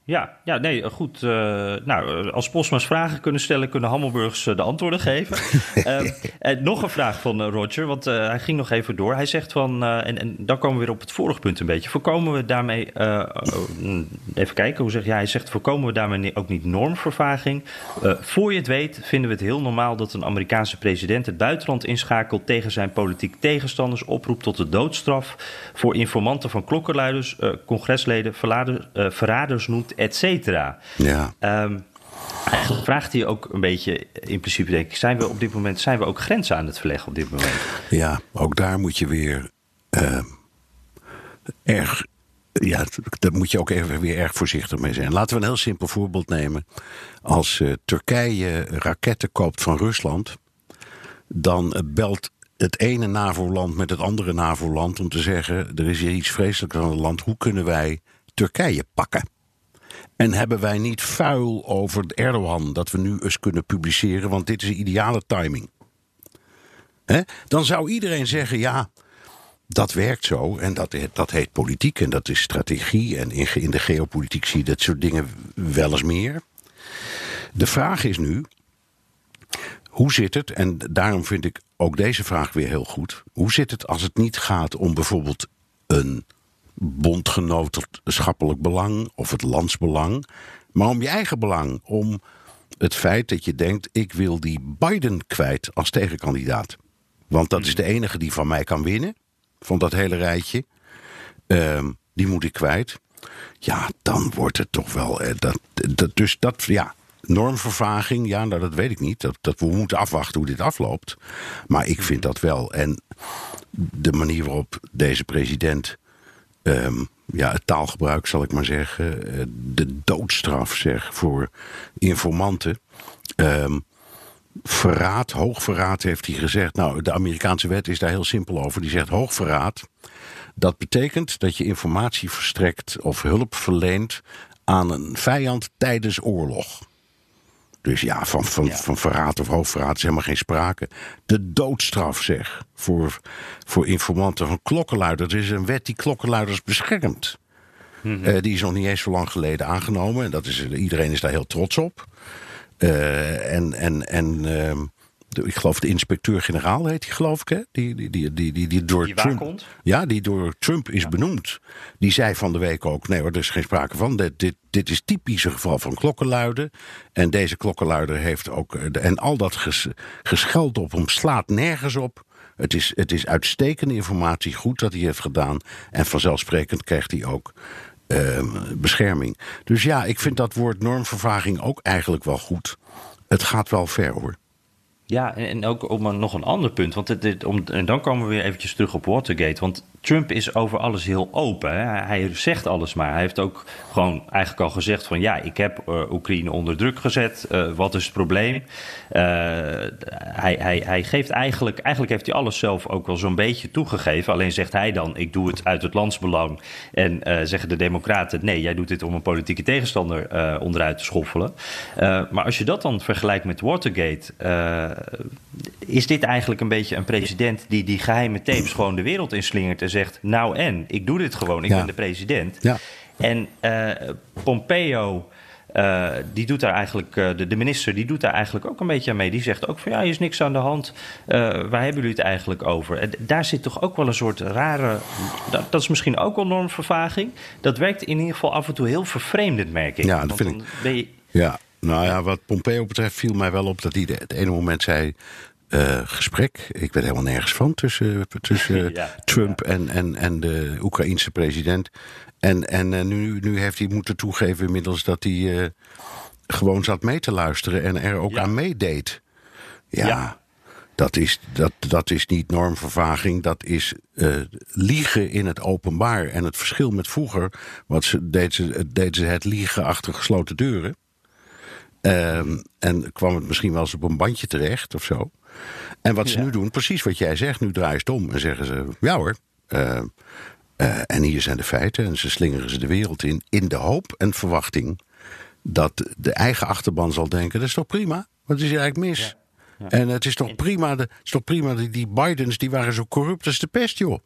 Ja, ja, nee, goed. Uh, nou, als Postma's vragen kunnen stellen, kunnen Hammelburgs de antwoorden geven. uh, nog een vraag van Roger, want hij ging nog even door. Hij zegt van, en, en, dan komen we weer op het vorige punt een beetje. Voorkomen we daarmee, even kijken, hoe zeg jij? Hij zegt, voorkomen we daarmee ook niet normvervaging? voor je het weet, vinden we het heel normaal dat een Amerikaanse president het buitenland inschakelt tegen zijn politiek tegenstanders, oproept tot de doodstraf voor informanten van klokkenluiders, congresleden, verraders noemt et cetera. Ja. Um, vraagt hij ook een beetje, in principe denk ik, zijn we op dit moment zijn we ook grenzen aan het verleggen op dit moment? Ja, ook daar moet je weer uh, erg, ja, daar moet je ook even weer erg voorzichtig mee zijn. Laten we een heel simpel voorbeeld nemen. Als uh, Turkije raketten koopt van Rusland, dan belt het ene NAVO-land met het andere NAVO-land om te zeggen: er is hier iets vreselijks aan het land. Hoe kunnen wij Turkije pakken? En hebben wij niet vuil over Erdogan dat we nu eens kunnen publiceren, want dit is een ideale timing. Dan zou iedereen zeggen: ja, dat werkt zo en dat, dat heet politiek en dat is strategie. En in de geopolitiek zie je dat soort dingen wel eens meer. De vraag is nu: hoe zit het, en daarom vind ik ook deze vraag weer heel goed. Hoe zit het als het niet gaat om bijvoorbeeld een bondgenootschappelijk belang of het landsbelang, maar om je eigen belang. Om het feit dat je denkt: ik wil die Biden kwijt als tegenkandidaat. Want dat is de enige die van mij kan winnen, van dat hele rijtje. Ehm, die moet ik kwijt. Ja, dan wordt het toch wel. Eh, dat, dat, dus dat, ja, normvervaging, ja, nou, dat weet ik niet. Dat, dat, we moeten afwachten hoe dit afloopt. Maar ik vind dat wel. En de manier waarop deze president um, ja, het taalgebruik, zal ik maar zeggen. Eh, de doodstraf, zeg, voor informanten. Um, verraad, hoogverraad heeft hij gezegd. Nou, de Amerikaanse wet is daar heel simpel over. Die zegt hoogverraad. Dat betekent dat je informatie verstrekt of hulp verleent aan een vijand tijdens oorlog. Dus ja, van, van, van verraad of hoofdverraad is helemaal geen sprake. De doodstraf, zeg, voor, voor informanten van klokkenluiders. Er is een wet die klokkenluiders beschermt. Eh, die is nog niet eens zo lang geleden aangenomen. En dat is, iedereen is daar heel trots op. Uh, en en, en ehm, ik geloof de inspecteur-generaal heet hij, geloof ik, hè? Die, die, die, die, die, die door Trump. Ja, die door Trump is benoemd. Die zei van de week ook: nee hoor, er is geen sprake van. Dit, dit, dit is typisch een geval van klokkenluiden. En deze klokkenluider heeft ook. Eh, en al dat ges, gescheld op hem slaat nergens op. Het is, het is uitstekende informatie, goed dat hij heeft gedaan. En vanzelfsprekend krijgt hij ook uh, bescherming. Dus ja, ik vind dat woord normvervaging ook eigenlijk wel goed. Het gaat wel ver hoor. Ja, en ook om nog een ander punt. Want het, om, en dan komen we weer eventjes terug op Watergate. Want Trump is over alles heel open. Hè? Hij zegt alles maar. Hij heeft ook gewoon eigenlijk al gezegd van... ja, ik heb uh, Oekraïne onder druk gezet. Uh, wat is het probleem? Uh, hij, hij, hij geeft eigenlijk... Eigenlijk heeft hij alles zelf ook wel zo'n beetje toegegeven. Alleen zegt hij dan, ik doe het uit het landsbelang. En zeggen de democraten... nee, jij doet dit om een politieke tegenstander onderuit te schoffelen. maar als je dat dan vergelijkt met Watergate is dit eigenlijk een beetje een president die die geheime tapes gewoon de wereld inslingert en zegt: Nou en, ik doe dit gewoon, ik ben de president. Ja. En uh, Pompeo. Uh, die doet daar eigenlijk, uh, de, de, minister, die doet daar eigenlijk ook een beetje aan mee. Die zegt ook van ja, er is niks aan de hand. waar hebben jullie het eigenlijk over? En daar zit toch ook wel een soort rare. Dat, dat, is misschien ook wel normvervaging. Dat werkt in ieder geval af en toe heel vervreemdend, merk ik. Ja, dat vind ik. Je... Ja, nou ja, wat Pompeo betreft viel mij wel op dat hij het ene moment zei. Uh, gesprek. Ik weet helemaal nergens van tussen, tussen Trump En, en, en de Oekraïense president. En, en uh, nu, nu heeft hij moeten toegeven inmiddels dat hij uh, gewoon zat mee te luisteren en er ook ja. aan meedeed. Ja. Dat is, dat, dat is niet normvervaging, dat is liegen in het openbaar. En het verschil met vroeger, wat ze, deed, ze, deed ze het liegen achter gesloten deuren. Um, en kwam het misschien wel eens op een bandje terecht of zo. En wat ze nu doen, precies wat jij zegt, nu draaien ze het om en zeggen ze: ja hoor. Uh, uh, en hier zijn de feiten en ze slingeren ze de wereld in. In de hoop en verwachting dat de eigen achterban zal denken: dat is toch prima? Wat is hier eigenlijk mis? Ja. En het is toch prima, de, het is toch prima die, die Bidens die waren zo corrupt als de pest, joh.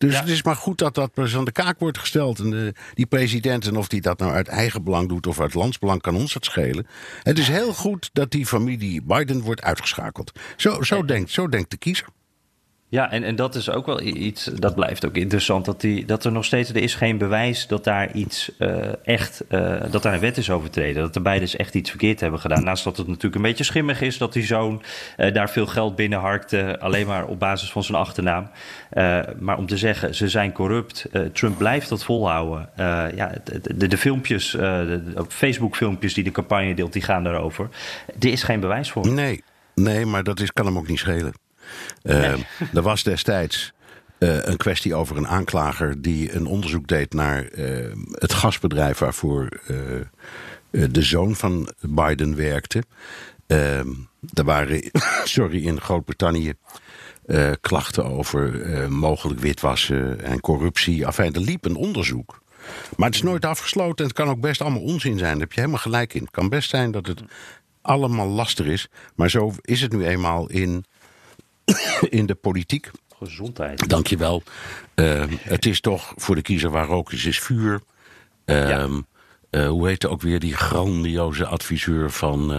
Dus het is maar goed dat dat dus aan de kaak wordt gesteld. En de, die president, en of die dat nou uit eigen belang doet of uit landsbelang, kan ons het schelen. Het is heel goed dat die familie Biden wordt uitgeschakeld. Zo, zo, denkt, zo denkt de kiezer. Ja, en, en dat is ook wel iets, dat blijft ook interessant, dat, die, dat er nog steeds, er is geen bewijs dat daar iets uh, echt, uh, dat daar een wet is overtreden. Dat de beiden dus echt iets verkeerd hebben gedaan. Naast dat het natuurlijk een beetje schimmig is dat die zoon uh, daar veel geld binnenharkte, alleen maar op basis van zijn achternaam. maar om te zeggen, ze zijn corrupt, Trump blijft dat volhouden. ja, de, de, filmpjes, de Facebook filmpjes die de campagne deelt, die gaan daarover. Er is geen bewijs voor. Nee, nee maar dat is, kan hem ook niet schelen. Uh, er was destijds uh, een kwestie over een aanklager die een onderzoek deed naar uh, het gasbedrijf waarvoor de zoon van Biden werkte. Ehm, er waren, sorry, in Groot-Brittannië klachten over mogelijk witwassen en corruptie. Enfin, er liep een onderzoek. Maar het is nooit afgesloten en het kan ook best allemaal onzin zijn. Daar heb je helemaal gelijk in. Het kan best zijn dat het allemaal lastig is. Maar zo is het nu eenmaal in in de politiek. Gezondheid. Dankjewel. Uh, het is toch voor de kiezer waar rook is, is vuur. Uh, ja. uh, hoe heet ook weer die grandioze adviseur van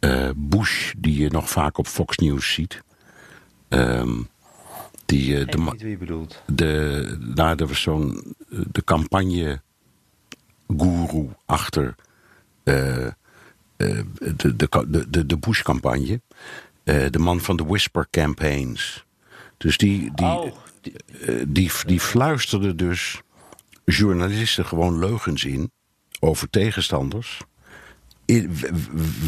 ehm, Bush, die je nog vaak op Fox News ziet? Ehm, die, uh, de, wie bedoelt. De, nou, er was zo'n de campagne guru achter uh, de, de, de, de Bush-campagne. Uh, de man van de Whisper Campaigns. Dus die, die, oh. uh, die, die fluisterde dus journalisten gewoon leugens in over tegenstanders. In,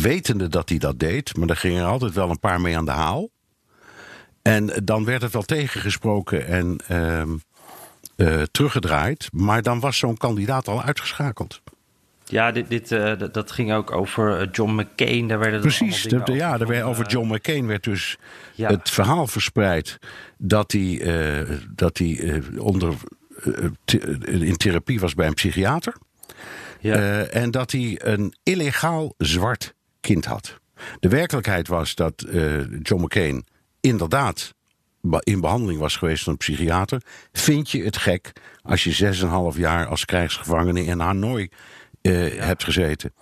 wetende dat hij dat deed, maar daar gingen er altijd wel een paar mee aan de haal. En dan werd het wel tegengesproken en uh, teruggedraaid. Maar dan was zo'n kandidaat al uitgeschakeld. Ja, dit, dit, uh, dat ging ook over eh, John McCain. Daar werden Precies, de, de, ja, daar werd, over John McCain werd dus ja. het verhaal verspreid dat hij, uh, dat hij uh, onder, in therapie was bij een psychiater. Ja. en dat hij een illegaal zwart kind had. De werkelijkheid was dat John McCain inderdaad in behandeling was geweest van een psychiater. Vind je het gek als je 6,5 jaar als krijgsgevangene in Hanoi uh, ja. hebt gezeten.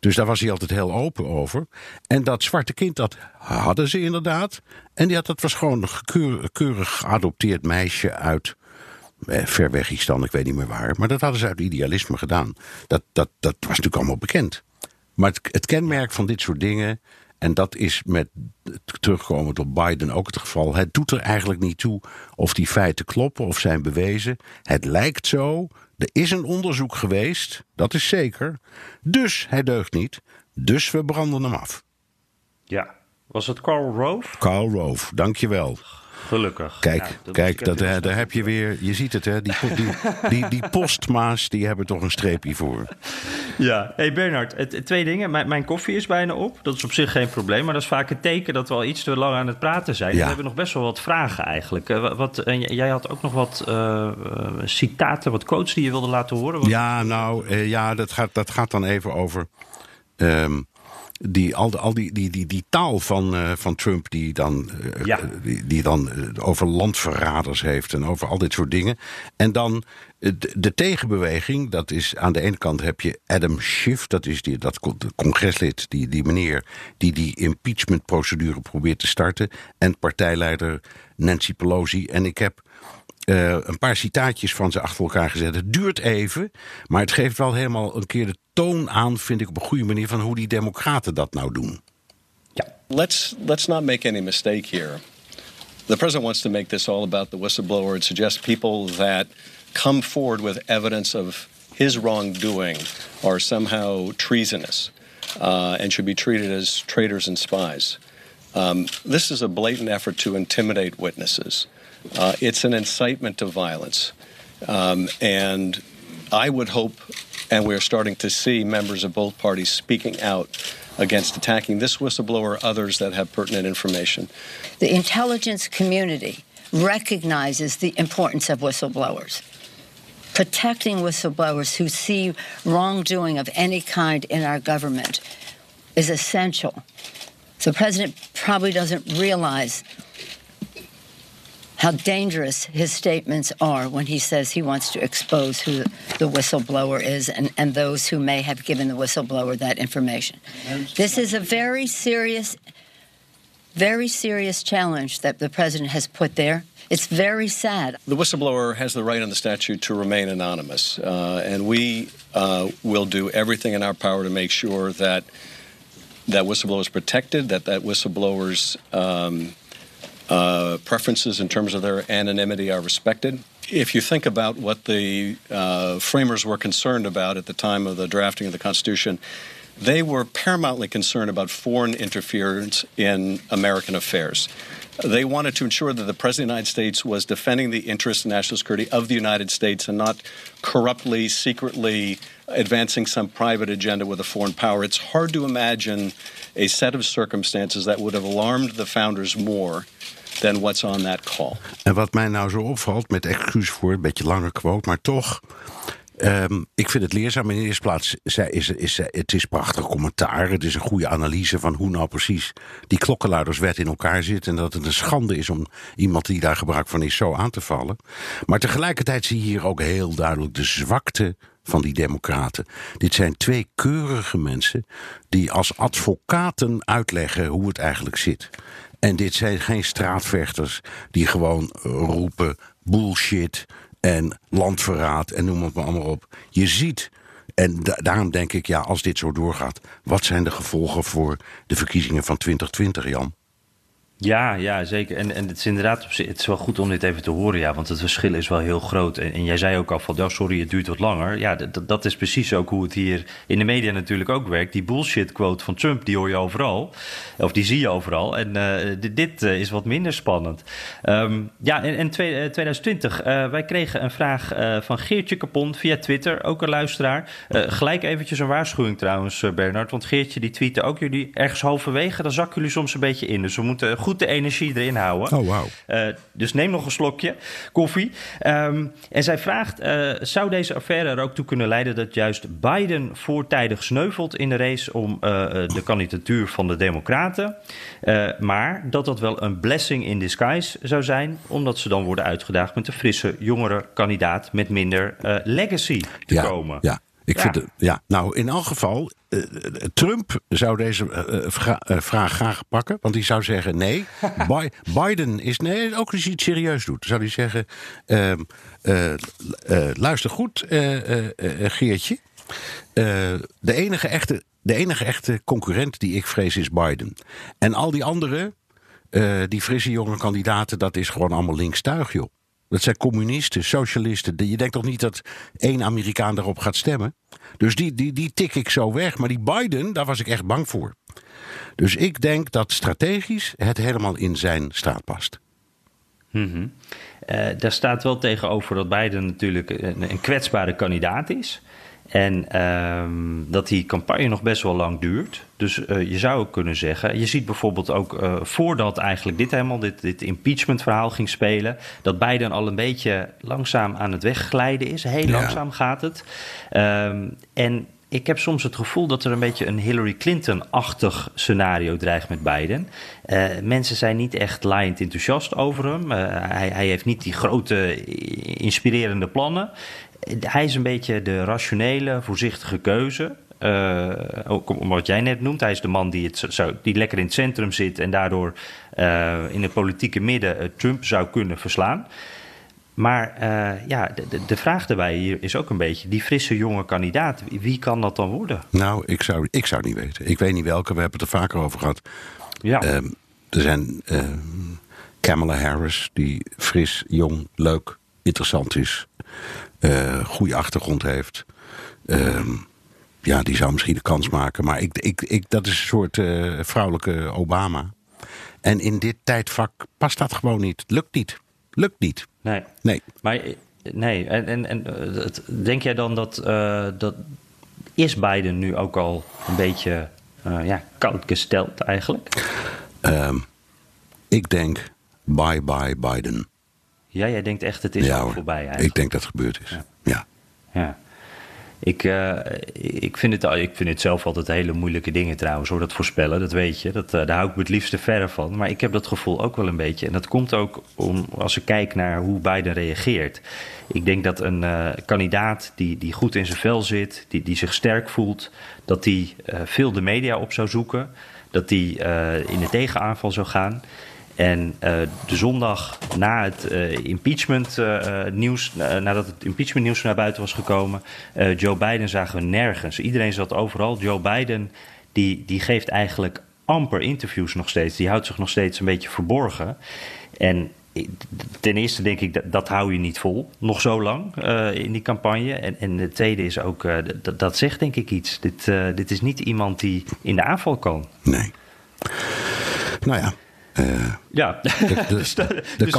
Dus daar was hij altijd heel open over. En dat zwarte kind, dat hadden ze inderdaad. En die had, dat was gewoon een keurig geadopteerd meisje uit eh, ver weg ik weet niet meer waar. Maar dat hadden ze uit idealisme gedaan. Dat, dat, dat was natuurlijk allemaal bekend. Maar het, het kenmerk van dit soort dingen en dat is met terugkomen op Biden ook het geval. Het doet er eigenlijk niet toe of die feiten kloppen of zijn bewezen. Het lijkt zo. Er is een onderzoek geweest, dat is zeker. Dus hij deugt niet. Dus we branden hem af. Ja. Was het Carl Rove? Carl Rove, dankjewel. Gelukkig. Kijk, ja, dat kijk dat, daar, daar heb je weer, je ziet het hè, die, die, die, die postma's, die hebben toch een streepje voor. Ja, hey Bernard, twee dingen. Mijn, mijn, koffie is bijna op, dat is op zich geen probleem, maar dat is vaak een teken dat we al iets te lang aan het praten zijn. Ja. We hebben nog best wel wat vragen eigenlijk. Uh, wat, en jij had ook nog wat uh, citaten, wat quotes die je wilde laten horen. Wat... Ja, nou, uh, ja, dat gaat, dat gaat dan even over... Um, die, al, al die, die, die, die taal van, uh, van Trump, die dan, uh, ja. die, die, dan over landverraders heeft en over al dit soort dingen. En dan de, de, tegenbeweging, dat is aan de ene kant heb je Adam Schiff, dat is die, dat congreslid, die, die meneer die die impeachmentprocedure probeert te starten. En partijleider Nancy Pelosi. En ik heb uh, een paar citaatjes van ze achter elkaar gezet. Het duurt even, maar het geeft wel helemaal een keer de toon aan, vind ik op een goede manier, van hoe die democraten dat nou doen. Ja. Let's, let's not make any mistake here. The president wants to make this all about the whistleblower and suggest people that come forward with evidence of his wrongdoing are somehow treasonous uh, and should be treated as traitors and spies. Um, this is a blatant effort to intimidate witnesses. Uh, it's an incitement to violence. Um, and I would hope, and we're starting to see members of both parties speaking out against attacking this whistleblower others that have pertinent information. The intelligence community recognizes the importance of whistleblowers. Protecting whistleblowers who see wrongdoing of any kind in our government is essential. The president probably doesn't realize how dangerous his statements are when he says he wants to expose who the whistleblower is and, and those who may have given the whistleblower that information. This is a very serious, very serious challenge that the president has put there. It's very sad. The whistleblower has the right in the statute to remain anonymous, uh, and we uh, will do everything in our power to make sure that that whistleblower is protected, that that whistleblower's um, uh, preferences in terms of their anonymity are respected. If you think about what the uh, framers were concerned about at the time of the drafting of the Constitution, they were paramountly concerned about foreign interference in American affairs. They wanted to ensure that the President of the United States was defending the interests and national security of the United States and not corruptly, secretly advancing some private agenda with a foreign power. It's hard to imagine a set of circumstances that would have alarmed the founders more than what's on that call. En wat mij nou zo opvalt, met excuus voor een beetje lange quote, maar toch. Um, ik vind het leerzaam. In de eerste plaats is, is, het is prachtig commentaar. Het is een goede analyse van hoe nou precies die klokkenluiderswet in elkaar zit. En dat het een schande is om iemand die daar gebruik van is zo aan te vallen. Maar tegelijkertijd zie je hier ook heel duidelijk de zwakte van die democraten. Dit zijn twee keurige mensen die als advocaten uitleggen hoe het eigenlijk zit. En dit zijn geen straatvechters die gewoon roepen bullshit en landverraad en noem het maar allemaal op. Je ziet, en daarom denk ik, ja, als dit zo doorgaat, wat zijn de gevolgen voor de verkiezingen van 2020, Jan? Ja, ja, zeker. En, en het is inderdaad het is wel goed om dit even te horen, ja, want het verschil is wel heel groot. En, jij zei ook al van, ja, sorry, het duurt wat langer. Ja, dat is precies ook hoe het hier in de media natuurlijk ook werkt. Die bullshit quote van Trump, die hoor je overal. Of die zie je overal. En uh, dit uh, is wat minder spannend. Um, ja, en, en twee, uh, 2020, wij kregen een vraag van Geertje Kapon via Twitter, ook een luisteraar. gelijk eventjes een waarschuwing trouwens, Bernard, want Geertje die tweette ook jullie ergens halverwege, dan zakken jullie soms een beetje in. Dus we moeten goed de energie erin houden. Oh, wow. Uh, dus neem nog een slokje koffie. Um, en zij vraagt: uh, zou deze affaire er ook toe kunnen leiden dat juist Biden voortijdig sneuvelt in de race om uh, de kandidatuur van de Democraten? maar dat dat wel een blessing in disguise zou zijn, omdat ze dan worden uitgedaagd met een frisse, jongere kandidaat met minder legacy te ja, komen. Ja. Ik ja. vind het, ja, nou, in elk geval, uh, Trump zou deze uh, vraag graag pakken. Want die zou zeggen: nee, Biden is nee, ook als hij iets serieus doet. Zou hij zeggen: ehm, luister goed, Geertje. de, enige echte, de enige echte concurrent die ik vrees is Biden. En al die andere, die frisse jonge kandidaten, dat is gewoon allemaal linkstuig, joh. Dat zijn communisten, socialisten. Je denkt toch niet dat één Amerikaan daarop gaat stemmen? Dus die, die, die tik ik zo weg. Maar die Biden, daar was ik echt bang voor. Dus ik denk dat strategisch het helemaal in zijn straat past. -hmm. uh, daar staat wel tegenover dat Biden natuurlijk een, een kwetsbare kandidaat is. En um, dat die campagne nog best wel lang duurt. Dus uh, je zou ook kunnen zeggen. Je ziet bijvoorbeeld ook uh, voordat eigenlijk dit helemaal, dit, dit impeachment-verhaal ging spelen. dat Biden al een beetje langzaam aan het wegglijden is. Heel ja. langzaam gaat het. Um, en ik heb soms het gevoel dat er een beetje een Hillary Clinton-achtig scenario dreigt met Biden. Uh, mensen zijn niet echt laaiend enthousiast over hem. Uh, hij, hij, heeft niet die grote, inspirerende plannen hij is een beetje de rationele, voorzichtige keuze. Uh, ook om wat jij net noemt. Hij is de man die, het zou, die lekker in het centrum zit en daardoor uh, in het politieke midden uh, Trump zou kunnen verslaan. Maar ja, de, de, vraag daarbij hier is ook een beetje: die frisse jonge kandidaat, wie kan dat dan worden? Nou, ik zou, ik zou niet weten. Ik weet niet welke, we hebben het er vaker over gehad. Ja. er zijn Kamala Harris, die fris, jong, leuk, interessant is uh, goede achtergrond heeft. Uh, ja, die zou misschien de kans maken. Maar ik, ik, ik, dat is een soort uh, vrouwelijke Obama. En in dit tijdvak past dat gewoon niet. Lukt niet. Lukt niet. Nee. Nee. Maar eh, nee, en, en, en eh, denk jij dan dat, eh, dat is Biden nu ook al een beetje eh, ja, koud gesteld eigenlijk? Ehm, ik denk, bye bye Biden. Ja, jij denkt echt het is ja, al hoor. voorbij eigenlijk. Ik denk dat het gebeurd is. Ja. Ja. Ik, eh, ik, vind het, ik vind het zelf altijd hele moeilijke dingen trouwens, hoor. Dat voorspellen, dat weet je. Dat, eh, daar hou ik me het liefste verre van. Maar ik heb dat gevoel ook wel een beetje. En dat komt ook om, als ik kijk naar hoe Biden reageert. Ik denk dat een eh, kandidaat die, die goed in zijn vel zit, die, die zich sterk voelt, dat die veel de media op zou zoeken. Dat die in de tegenaanval zou gaan. En eh, de zondag na het eh, impeachment eh, nieuws, nadat het impeachment nieuws naar buiten was gekomen, Joe Biden zagen we nergens. Iedereen zat overal. Joe Biden die, die geeft eigenlijk amper interviews nog steeds. Die houdt zich nog steeds een beetje verborgen. En ten eerste denk ik, dat, dat hou je niet vol, nog zo lang in die campagne. En, en de tweede is ook, dat, dat zegt denk ik iets. Dit, dit is niet iemand die in de aanval kan. Nee. Nou ja. Eh, Ja, de- dus, de, de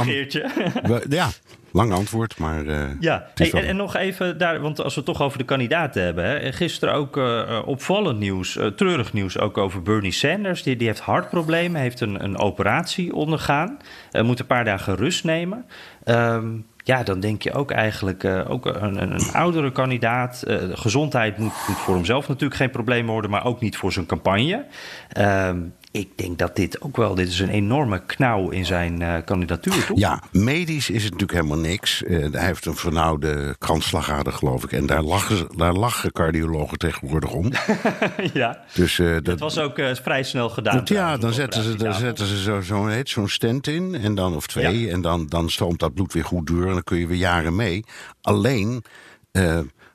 we- ja, lang antwoord, maar. eh, Ja, hey, en, en nog even daar, want als we het toch over de kandidaten hebben. Hè, gisteren ook eh, opvallend nieuws, treurig nieuws ook over Bernie Sanders. Die, die heeft hartproblemen, heeft een, een operatie ondergaan. moet een paar dagen rust nemen. Ehm, ja, dan denk je ook eigenlijk, ook een, een, een oudere kandidaat. gezondheid moet, moet voor hemzelf natuurlijk geen probleem worden, maar ook niet voor zijn campagne. Ehm, ik denk dat dit ook wel, dit is een enorme knauw in zijn eh, kandidatuur, toch? Ja, medisch is het natuurlijk helemaal niks. Eh, hij heeft een vernauwde kransslagader, geloof ik. En daar lachen, daar lachen cardiologen tegenwoordig om. ja. Dus, eh, Dat was ook vrij snel gedaan. Want ja, dan zetten ze, dan zetten ze zo, zo, heet, zo'n stent in, en dan, of twee, Ja. en dan, dan stroomt dat bloed weer goed door en dan kun je weer jaren mee. Alleen,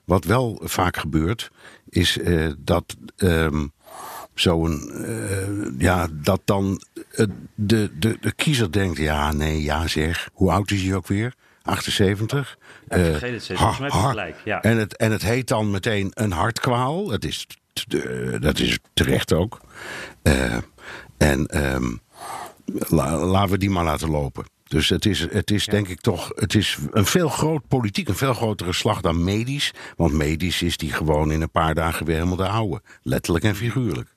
wat wel vaak gebeurt, is dat ehm, zo'n, eh, ja, dat dan de, de, de kiezer denkt, ja, nee, ja zeg, hoe oud is hij ook weer? 78. Ja, ik Eh, vergeet het steeds. ha- Volgens mij heb je ha- gelijk, ja. En, het, en het heet dan meteen een hartkwaal. Het is, dat is terecht ook. Eh, en la- laten we die maar laten lopen. Dus het is, het is denk ik toch het is een veel groot politiek, een veel grotere slag dan medisch. Want medisch is die gewoon in een paar dagen weer helemaal de oude. Letterlijk en figuurlijk.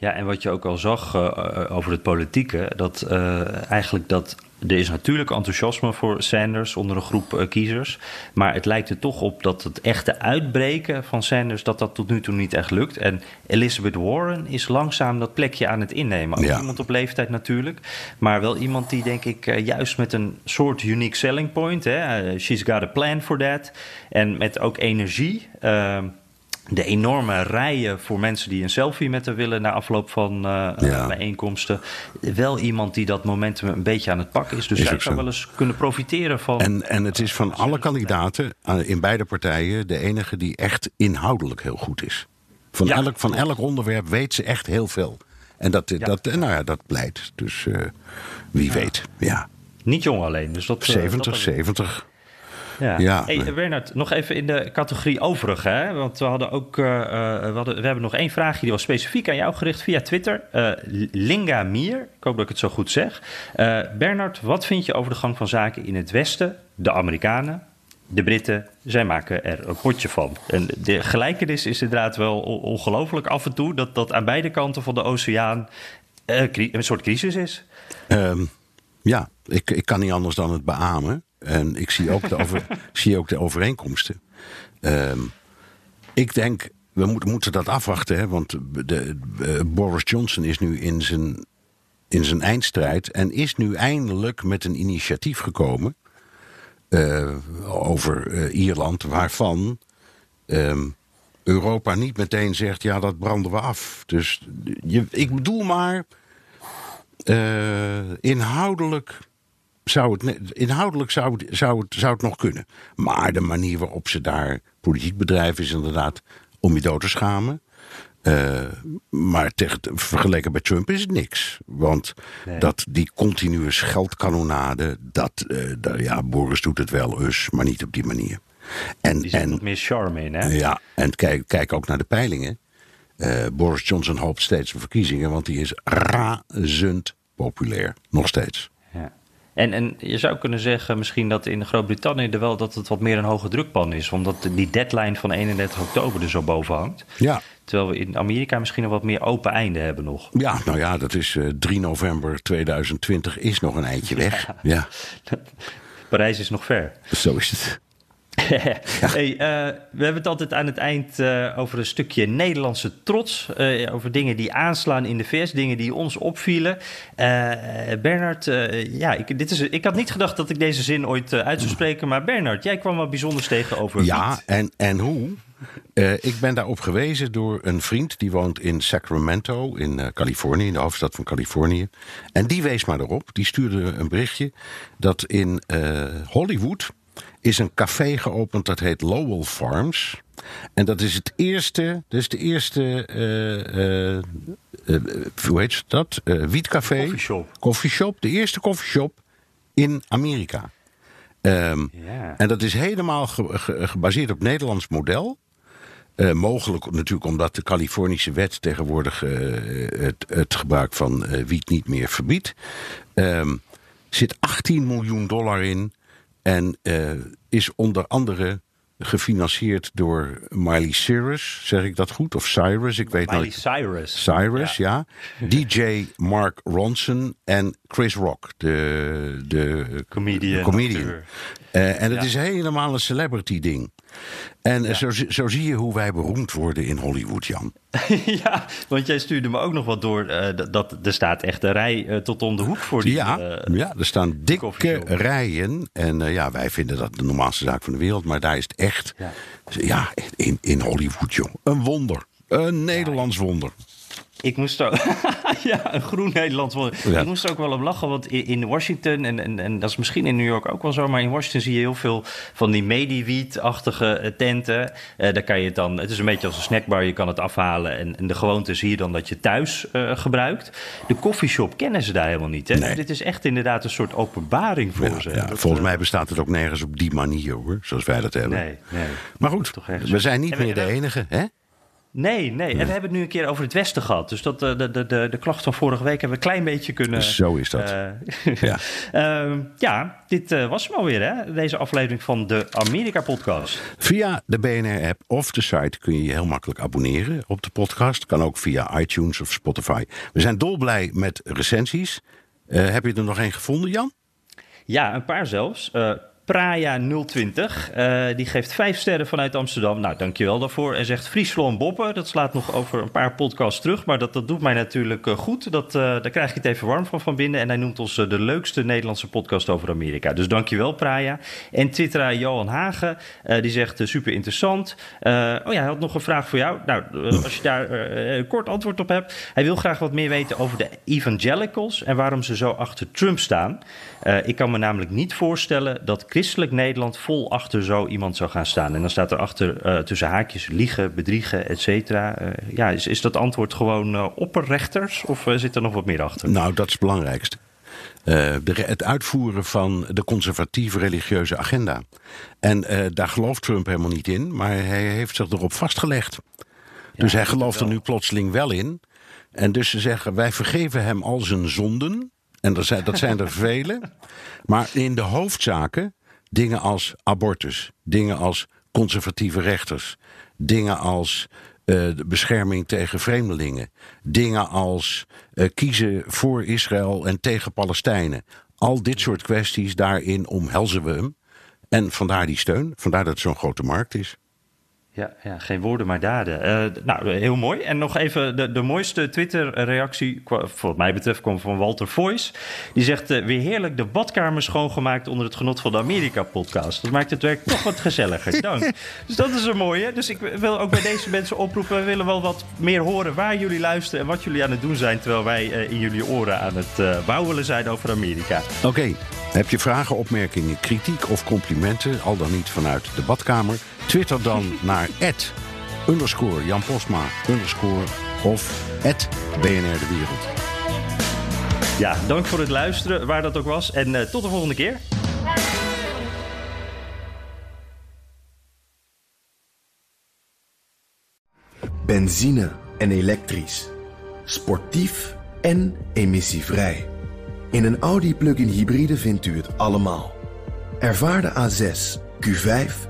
Ja, en wat je ook al zag eh, eh, over het politieke, dat eh, eigenlijk dat. Er is natuurlijk enthousiasme voor Sanders onder een groep kiezers. Maar het lijkt er toch op dat het echte uitbreken van Sanders, dat dat tot nu toe niet echt lukt. En Elizabeth Warren is langzaam dat plekje aan het innemen. Ook Ja. iemand op leeftijd natuurlijk. Maar wel iemand die denk ik juist met een soort unique selling point. Hè, she's got a plan for that. En met ook energie. Eh, de enorme rijen voor mensen die een selfie met haar willen na afloop van eh, Ja. bijeenkomsten. Wel iemand die dat momentum een beetje aan het pakken is. Dus Is zij zou zo. wel eens kunnen profiteren van. En, en het is van alle kandidaten eh, in beide partijen de enige die echt inhoudelijk heel goed is. Van, Ja. elk, van elk onderwerp weet ze echt heel veel. En dat, dat, nou ja, dat pleit. Dus eh, wie weet. Ja. Niet jong alleen. Dus dat, eh, 70, dat- 70. Ja. Ja, hey. Bernard, nog even in de categorie overig. Hè? Want we hadden ook. eh, eh, we, hadden, we hebben nog één vraagje die was specifiek aan jou gericht via Twitter. Eh, Linga Mier, ik hoop dat ik het zo goed zeg. Eh, Bernard, wat vind je over de gang van zaken in het Westen? De Amerikanen, de Britten, zij maken er een potje van. En de gelijkenis is inderdaad wel on- ongelooflijk af en toe dat dat aan beide kanten van de oceaan eh, een soort crisis is. Ehm, ja, ik, ik kan niet anders dan het beamen. En ik zie ook de, over, zie ook de overeenkomsten. Ehm, ik denk, we moeten, moeten dat afwachten. Hè, want de, eh, Boris Johnson is nu in zijn, in zijn eindstrijd. En is nu eindelijk met een initiatief gekomen. eh, over eh, Ierland. Waarvan ehm, Europa niet meteen zegt: ja, dat branden we af. Dus je, ik bedoel maar. Inhoudelijk zou het, inhoudelijk zou het, zou, het, zou het nog kunnen. Maar de manier waarop ze daar politiek bedrijven is inderdaad om je dood te schamen. Eh, maar tegen, vergeleken bij Trump is het niks. Want Nee. dat, die continue scheldkanonade, dat, eh, dat, ja, Boris doet het wel eens, maar niet op die manier. En, Die en, meer charme in, hè? ja, en kijk, kijk ook naar de peilingen. Eh, Boris Johnson hoopt steeds op verkiezingen, want die is razend populair. Nog steeds. En, en je zou kunnen zeggen misschien dat in Groot-Brittannië er wel dat het wat meer een hoge drukpan is. Omdat die deadline van 31 oktober er zo boven hangt. Ja. Terwijl we in Amerika misschien nog wat meer open einde hebben nog. Ja, nou ja, dat is uh, 3 november 2020 is nog een eindje weg. Ja. ja. Parijs is nog ver. Zo is het. hey, uh, we hebben het altijd aan het eind uh, over een stukje Nederlandse trots. Uh, over dingen die aanslaan in de VS, dingen die ons opvielen. Bernard, ja, ik, dit is, ik had niet gedacht dat ik deze zin ooit uit zou spreken. Maar Bernard, jij kwam wat bijzonders tegen over Ja, en, en hoe? ik ben daarop gewezen door een vriend die woont in Sacramento in Californië, in de hoofdstad van Californië. En die wees maar erop, die stuurde een berichtje dat in Hollywood is een café geopend dat heet Lowell Farms. En dat is het eerste, dat is de eerste, uh, uh, hoe heet dat? wietcafé. Coffeeshop. Coffeeshop, de eerste coffeeshop in Amerika. Um, yeah. En dat is helemaal ge ge gebaseerd op Nederlands model. Uh, mogelijk natuurlijk omdat de Californische wet tegenwoordig uh, het, het, gebruik van uh, wiet niet meer verbiedt. Um, zit 18 miljoen dollar in. En uh, is onder andere gefinancierd door Miley Cyrus, zeg ik dat goed? Of Cyrus, ik weet Miley nooit. Cyrus. Cyrus, ja. ja. DJ Mark Ronson en Chris Rock, de, de comedian. De comedian. Uh, en het ja. is helemaal een celebrity ding. En ja. zo, zo zie je hoe wij beroemd worden in Hollywood, Jan. ja, want jij stuurde me ook nog wat door. Uh, dat, er staat echt een rij uh, tot om de hoek voor die Ja, uh, ja er staan dikke rijen. En ja, wij vinden dat de normaalste zaak van de wereld. Maar daar is het echt, ja, ja in, in Hollywood, joh. Een wonder. Een Nederlands wonder. Ik moest ook, ja, een groen. Ja. Ik moest er ook wel om lachen, want in Washington, en, en, en dat is misschien in New York ook wel zo, maar in Washington zie je heel veel van die Mediwiet-achtige tenten. Uh, daar kan je het dan, het is een beetje als een snackbar, je kan het afhalen. En, en de gewoonte is hier dan dat je thuis uh, gebruikt. De coffeeshop kennen ze daar helemaal niet. Hè? Nee. Dit is echt inderdaad een soort openbaring voor ja, ze. Ja, volgens mij bestaat het ook nergens op die manier hoor, zoals wij dat hebben. Nee, nee. Maar goed, we zijn niet meer de enige, hè? Nee, nee. En we hebben het nu een keer over het Westen gehad. Dus dat, eh, de, de, de, de klacht van vorige week hebben we een klein beetje kunnen... Zo is dat. eh, Ja. Ehm, ja, dit eh, was hem alweer, hè? Deze aflevering van de Amerika-podcast. Via de BNR-app of de site kun je je heel makkelijk abonneren op de podcast. Kan ook via iTunes of Spotify. We zijn dolblij met recensies. Heb je er nog één gevonden, Jan? Ja, een paar zelfs. Praja 020, eh, die geeft vijf sterren vanuit Amsterdam. Nou, dankjewel daarvoor. En zegt Friesland Boppen. Dat slaat nog over een paar podcasts terug. Maar dat, dat doet mij natuurlijk eh, goed. Dat, eh, daar krijg ik het even warm van van binnen. En hij noemt ons de leukste Nederlandse podcast over Amerika. Dus dankjewel, Praja. En twitteraar Johan Hagen, die zegt super interessant. Oh ja, hij had nog een vraag voor jou. Nou, als je daar kort antwoord op hebt. Hij wil graag wat meer weten over de evangelicals en waarom ze zo achter Trump staan. Ik kan me namelijk niet voorstellen dat christelijk Nederland vol achter zo iemand zou gaan staan. En dan staat er achter eh, tussen haakjes liegen, bedriegen, et cetera. Eh, ja, is, is dat antwoord gewoon eh, opperrechters of zit er nog wat meer achter? Nou, dat is het belangrijkste. De, het uitvoeren van de conservatieve religieuze agenda. En daar gelooft Trump helemaal niet in, maar hij heeft zich erop vastgelegd. dus hij dat gelooft er nu plotseling wel in. En dus ze zeggen, wij vergeven hem al zijn zonden. En er zijn, dat zijn er vele. Maar in de hoofdzaken, dingen als abortus, dingen als conservatieve rechters, dingen als eh, de bescherming tegen vreemdelingen, dingen als eh, kiezen voor Israël en tegen Palestijnen. Al dit soort kwesties, daarin omhelzen we hem. En vandaar die steun, vandaar dat het zo'n grote markt is. Ja, ja, geen woorden, maar daden. Eh, nou, heel mooi. En nog even de, de mooiste Twitter-reactie, wat mij betreft, kwam van Walter Voice. Die zegt, eh, weer heerlijk de badkamer schoongemaakt onder het genot van de Amerika-podcast. Dat maakt het werk toch wat gezelliger. Dank. Dus dat is een mooie. Dus ik wil ook bij deze mensen oproepen, we willen wel wat meer horen waar jullie luisteren en wat jullie aan het doen zijn, terwijl wij eh, in jullie oren aan het bouwelen zijn over Amerika. Oké, heb je vragen, opmerkingen, kritiek of complimenten, al dan niet vanuit de badkamer? Twitter dan naar underscore Jan Postma underscore of BNR De Wereld. Ja, dank voor het luisteren, waar dat ook was. En eh, tot de volgende keer. Benzine en elektrisch. Sportief en emissievrij. In een Audi plug-in hybride vindt u het allemaal. Ervaar de A6, Q5,